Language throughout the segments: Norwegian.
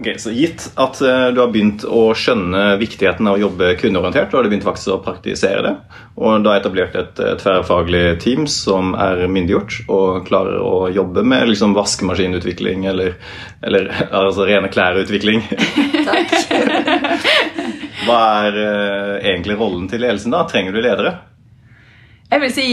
Ok, så Gitt at eh, du har begynt å skjønne viktigheten av å jobbe kundeorientert, og har du begynt faktisk å praktisere det, og da etablert et eh, tverrfaglig team som er myndiggjort og klarer å jobbe med liksom vaskemaskinutvikling eller, eller altså rene klærutvikling Takk. Hva er eh, egentlig rollen til ledelsen da? Trenger du ledere? Jeg vil si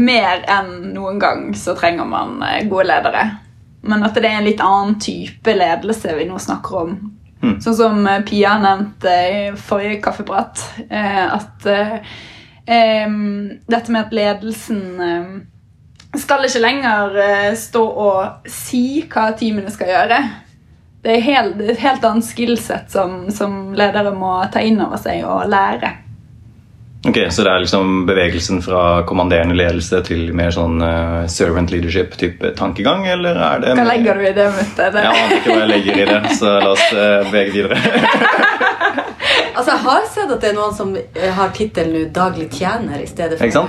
mer enn noen gang så trenger man gode ledere. Men at det er en litt annen type ledelse vi nå snakker om. Mm. Sånn som eh, Pia nevnte i forrige kaffeprat. Eh, at eh, dette med at ledelsen eh, skal ikke lenger eh, stå og si hva teamene skal gjøre. Det er helt, er et helt annet skillset som, som ledere må ta inn over seg og lære. Ok, Så det er liksom bevegelsen fra kommanderende ledelse til mer sånn uh, servant leadership-type tankegang, eller er det Hva legger du i det, Mutte? Det- Jeg aner ikke hva jeg legger i det, så la oss uh, bevege videre. Altså, Jeg har sett at det er noen som eh, har tittelen 'daglig tjener' i stedet for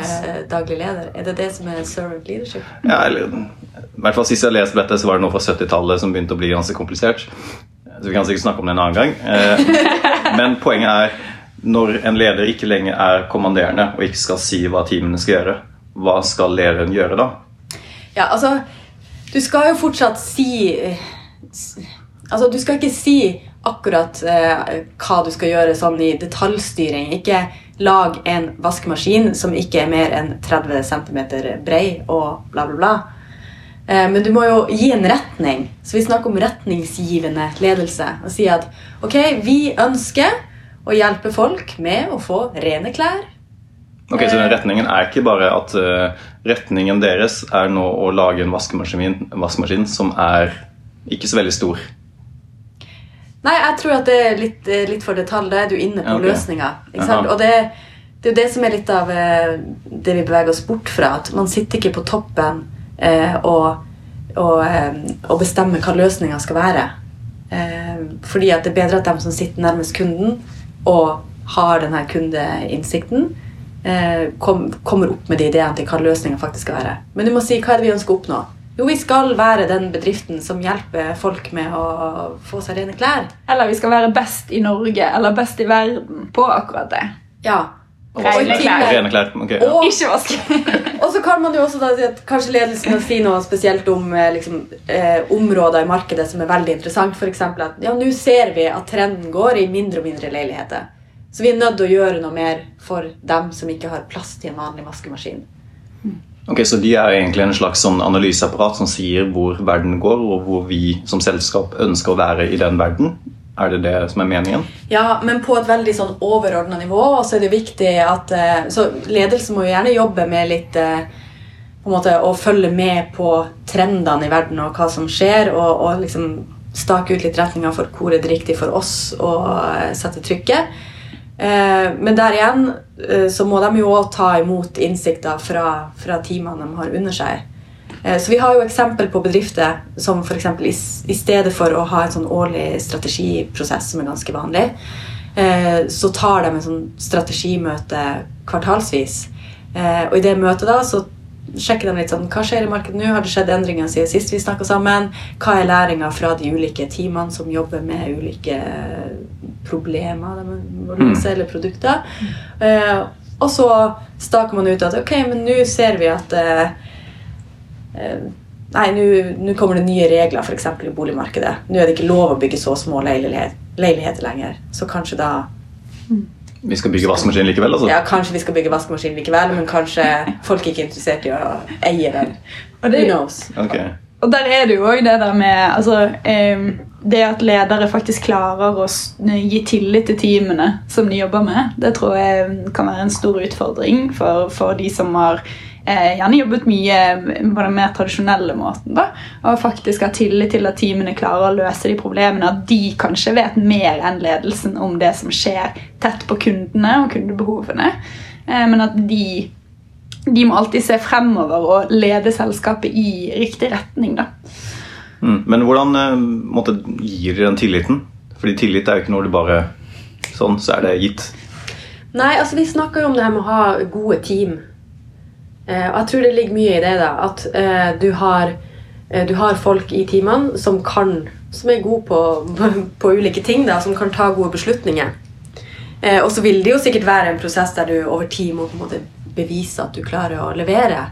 'daglig leder'. Er det det som er servant leadership? Ja, eller, I hvert fall Sist jeg leste dette, så var det noe fra 70-tallet som begynte å bli ganske komplisert. Så vi kan sikkert snakke om det en annen gang. Uh, Men poenget er når en leder ikke lenger er kommanderende og ikke skal si hva teamene skal gjøre, hva skal lederen gjøre da? Ja, altså Du skal jo fortsatt si eh, Altså, du skal ikke si akkurat eh, hva du skal gjøre sånn i detaljstyring. Ikke lag en vaskemaskin som ikke er mer enn 30 cm brei og bla, bla, bla. Eh, men du må jo gi en retning. Så vi snakker om retningsgivende ledelse. Og si at ok, vi ønsker å hjelpe folk med å få rene klær. Ok, Så den retningen er ikke bare at uh, retningen deres er nå å lage en vaskemaskin, vaskemaskin som er ikke så veldig stor. Nei, jeg tror at det er litt, eh, litt for detalj. Da er du inne på Ja, ok. løsninga. Og det, det er jo det som er litt av uh, det vi beveger oss bort fra. At man sitter ikke på toppen uh, og, og, og bestemmer hva løsninga skal være. Fordi at det er bedre at de som sitter nærmest kunden og har denne kundeinnsikten, eh, kom, kommer opp med de ideene til hva løsninga faktisk skal være. Men du må si hva er det vi ønsker å oppnå. Jo, vi skal være den bedriften som hjelper folk med å få seg rene klær. Eller vi skal være best i Norge eller best i verden på akkurat det. Ja. Rene Og klær. Rene klær. Okay, ja. Og, Ikke vaske. Kan man jo også da si at kanskje ledelsen kan si noe spesielt om eh, liksom, eh, områder i markedet som er veldig interessant. Eksempel at ja, nå ser vi at trenden går i mindre og mindre leiligheter. Så vi er nødt til å gjøre noe mer for dem som ikke har plass til en vanlig vaskemaskin. Ok, Så de er egentlig en slags sånn analyseapparat som sier hvor verden går, og hvor vi som selskap ønsker å være i den verden? Er det det som er meningen? Ja, men på et veldig sånn overordna nivå. Så er det viktig at eh, Så ledelsen må jo gjerne jobbe med litt eh, på en måte Å følge med på trendene i verden og hva som skjer, og, og liksom stake ut litt retninger for hvor er det riktig for oss å eh, sette trykket. Men der igjen så må de jo også ta imot innsikter fra, fra teamene de har under seg. Eh, Så vi har jo eksempel på bedrifter som eksempel i, stedet for å ha en sånn årlig strategiprosess som er ganske vanlig, eh, så tar de en sånn strategimøte kvartalsvis. Eh, Og i det møtet da så sjekker de litt sånn Hva skjer i markedet nå? Har det skjedd endringer siden sist vi snakka sammen? Hva er læringa fra de ulike teamene som jobber med ulike problemer løse, eller produkter? Og så staker man ut at ok, men nå ser vi at Nei, nå- kommer det nye regler eksempel i boligmarkedet. Nå er det ikke lov å bygge så små leilighet, leiligheter lenger. Så kanskje da Vi skal bygge vaskemaskin likevel, altså? Ja, kanskje vi skal bygge vaskemaskin likevel, men kanskje folk er ikke er interessert i å eie den. Og Who knows? Okay. Og der er det jo òg det der med altså, em, Det at ledere faktisk klarer å gi tillit til teamene som de jobber med, det tror jeg kan være en stor utfordring for, for de som har eh, gjerne jobbet mye på den mer tradisjonelle måten. da, Og faktisk har tillit til at teamene klarer å løse de problemene. At de kanskje vet mer enn ledelsen om det som skjer tett på kundene og kundebehovene. Eh, men at de de må alltid se fremover og lede selskapet i riktig retning. da. Mm. Men hvordan eh, måtte, gir dere den tilliten? Fordi tillit er jo ikke noe du bare Sånn, så er det gitt. Nei, altså vi snakker jo om det her med å ha gode team. Eh, og jeg tror det ligger mye i det. da, At eh, du, har, eh, du har folk i teamene som kan som er gode på, på ulike ting, da, som kan ta gode beslutninger. Og så vil det jo sikkert være en prosess der du over tid må på en måte bevise at du klarer å levere.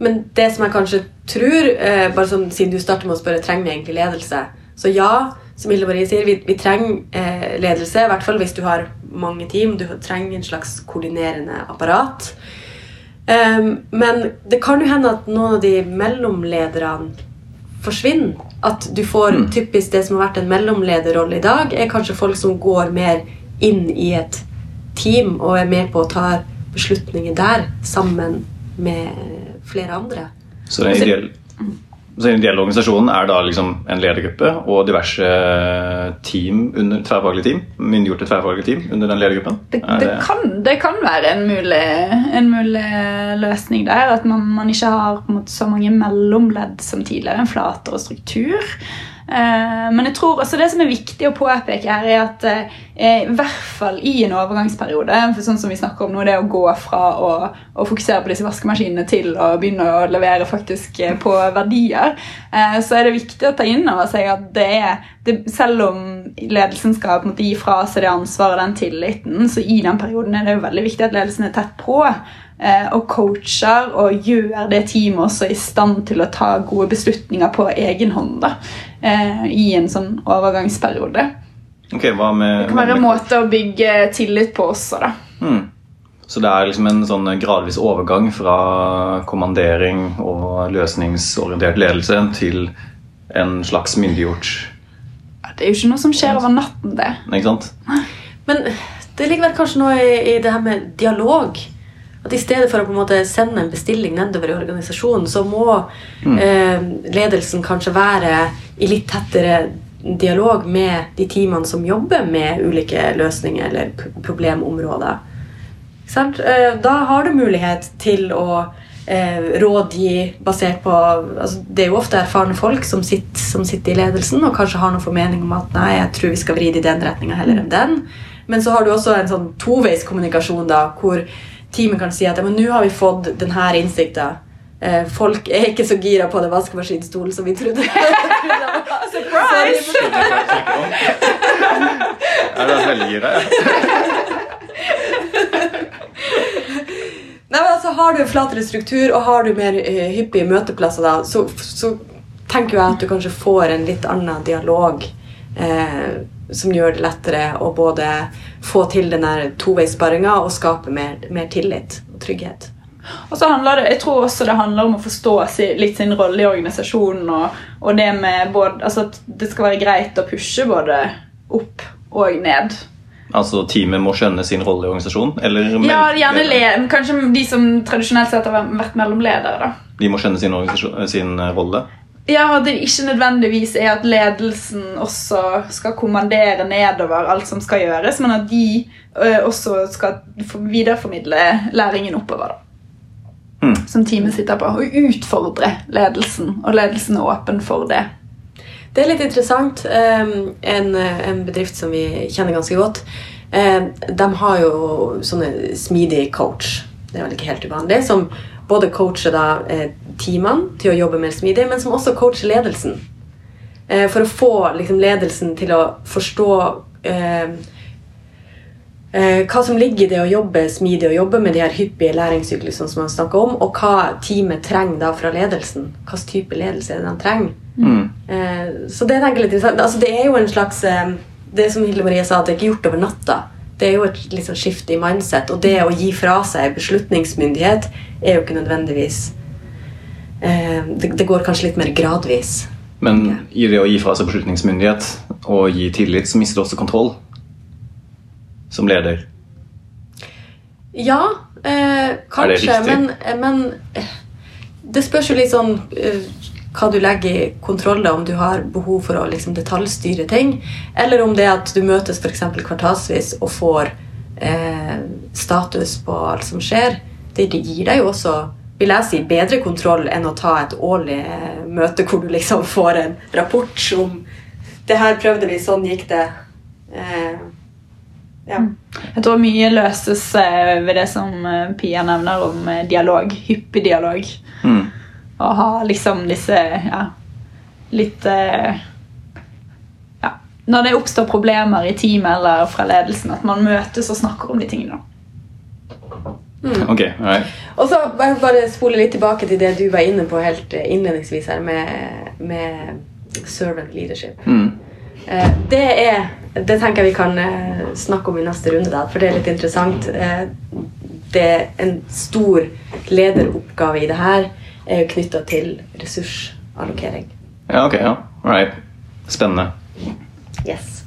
Men det som jeg kanskje tror, eh, bare sånn, siden du starter med å spørre trenger vi egentlig ledelse, så ja, som Hilde Marie sier, vi, vi trenger eh, ledelse, i hvert fall hvis du har mange team. Du trenger en slags koordinerende apparat. Um, men det kan jo hende at noen av de mellomlederne forsvinner. At du får Mm. typisk det som har vært en mellomlederrolle i dag, er kanskje folk som går mer inn i et team og er med på å ta beslutninger der sammen med flere andre. Så det er ideelle, så den ideelle organisasjonen er da liksom en ledergruppe og diverse team under tverrfaglige team? Myndiggjorte tverrfaglige team under den ledergruppen? Det, det, det, kan, det kan være en mulig, en mulig løsning der. At man, man ikke har måte, så mange mellomledd som tidligere. En flatere struktur. Eh, men jeg tror også det som er viktig å påpeke her, er at eh, i hvert fall i en overgangsperiode for sånn som vi snakker om nå, det å gå fra å, å fokusere på disse vaskemaskinene til å begynne å levere faktisk eh, på verdier, så er det viktig å ta inn over seg at det er det, Selv om ledelsen skal på en måte gi fra seg det ansvaret og den tilliten, så i den perioden er det jo veldig viktig at ledelsen er tett på eh, og coacher og gjør det teamet også i stand til å ta gode beslutninger på egen hånd da, eh, i en sånn overgangsperiode. Okay, med, Det kan være en måte å bygge tillit på også, da. Mm. Så det er liksom en sånn gradvis overgang fra kommandering og løsningsorientert ledelse til en slags myndiggjort Det er jo ikke noe som skjer over natten, det. Ikke sant? Men det ligger vel kanskje noe i, i det her med dialog. At i stedet for å på en måte sende en bestilling nedover i organisasjonen, så må eh, ledelsen kanskje være i litt tettere dialog med de teamene som jobber med ulike løsninger eller problemområder. Sant? Eh, Da har du mulighet til å eh, rådgi basert på altså Det er jo ofte erfarne folk som sitter, som sitter i ledelsen og kanskje har noen formening om at nei, jeg tror vi skal vri det i den retninga heller enn den. Men så har du også en sånn toveiskommunikasjon da, hvor teamet kan si at ja, men nå har vi fått denne innsikta. Eh, folk er ikke så gira på den vaskemaskinstolen som vi trodde. Surprise! Er det veldig gira? Nei, men altså Har du flatere struktur og har du mer uh, hyppige møteplasser, da, så, så tenker jeg at du kanskje får en litt annen dialog eh, som gjør det lettere å både få til den toveissparinga og skape mer, mer tillit og trygghet. Og så handler det, Jeg tror også det handler om å forstå si, litt sin rolle i organisasjonen. Og, og det med både, altså at det skal være greit å pushe både opp og ned. Altså teamet må skjønne sin rolle i organisasjonen? Eller Ja, gjerne le, Kanskje de som tradisjonelt sett har vært mellomledere. da. De må skjønne sin, sin eh, rolle? Ja, at det ikke nødvendigvis er at ledelsen også skal kommandere nedover alt som skal gjøres, men at de ø, også skal videreformidle læringen oppover. da. Mm. Som teamet sitter på. Og utfordre ledelsen, og ledelsen er åpen for det. Det er litt interessant. En, en bedrift som vi kjenner ganske godt, de har jo sånne smidig coach. Det er vel ikke helt uvanlig. Som både coacher da, eh, teamene til å jobbe mer smidig, men som også coacher ledelsen. Eh, for å få liksom, ledelsen til å forstå eh, hva som ligger i det å jobbe smidig og jobbe med de her hyppige læringssyklusene som man snakker om, og hva teamet trenger da fra ledelsen. Hvilken type ledelse er det de trenger. Mm. Eh, så det tenker jeg litt interessant. Altså, det er jo en slags eh, Det som Hilde Marie sa, at det er ikke gjort over natta. Det er jo et liksom, skifte i mindset. Og det å gi fra seg beslutningsmyndighet er jo ikke nødvendigvis eh, det, det går kanskje litt mer gradvis. Men i det å gi fra seg beslutningsmyndighet og gi tillit, så mister du også kontroll som leder. Ja, eh, kanskje, men, eh, men det spørs jo litt sånn eh, hva du legger i kontroll, om du har behov for å liksom, detaljstyre ting, eller om det er at du møtes eksempel kvartalsvis og får eh, status på alt som skjer. Det, det gir deg jo også vil jeg si, bedre kontroll enn å ta et årlig eh, møte hvor du liksom får en rapport om det her prøvde vi, sånn gikk det. Eh, ja. Jeg tror mye løses eh, ved det som eh, Pia nevner om eh, dialog. Hyppig dialog. Mm. Å ha liksom disse ja, litt ja, når det oppstår problemer i teamet eller fra ledelsen, at man møtes og snakker om de tingene. Ok, alright. Og så bare, bare spole litt tilbake til det du var inne på helt innledningsvis her med, med servant leadership. Mm. Eh, det er Det tenker jeg vi kan eh, snakke om i neste runde, da, for det er litt interessant. Eh, det er en stor lederoppgave i det her er jo knytta til ressursallokering. Ja, ok, ja. Alright. Spennende. Yes.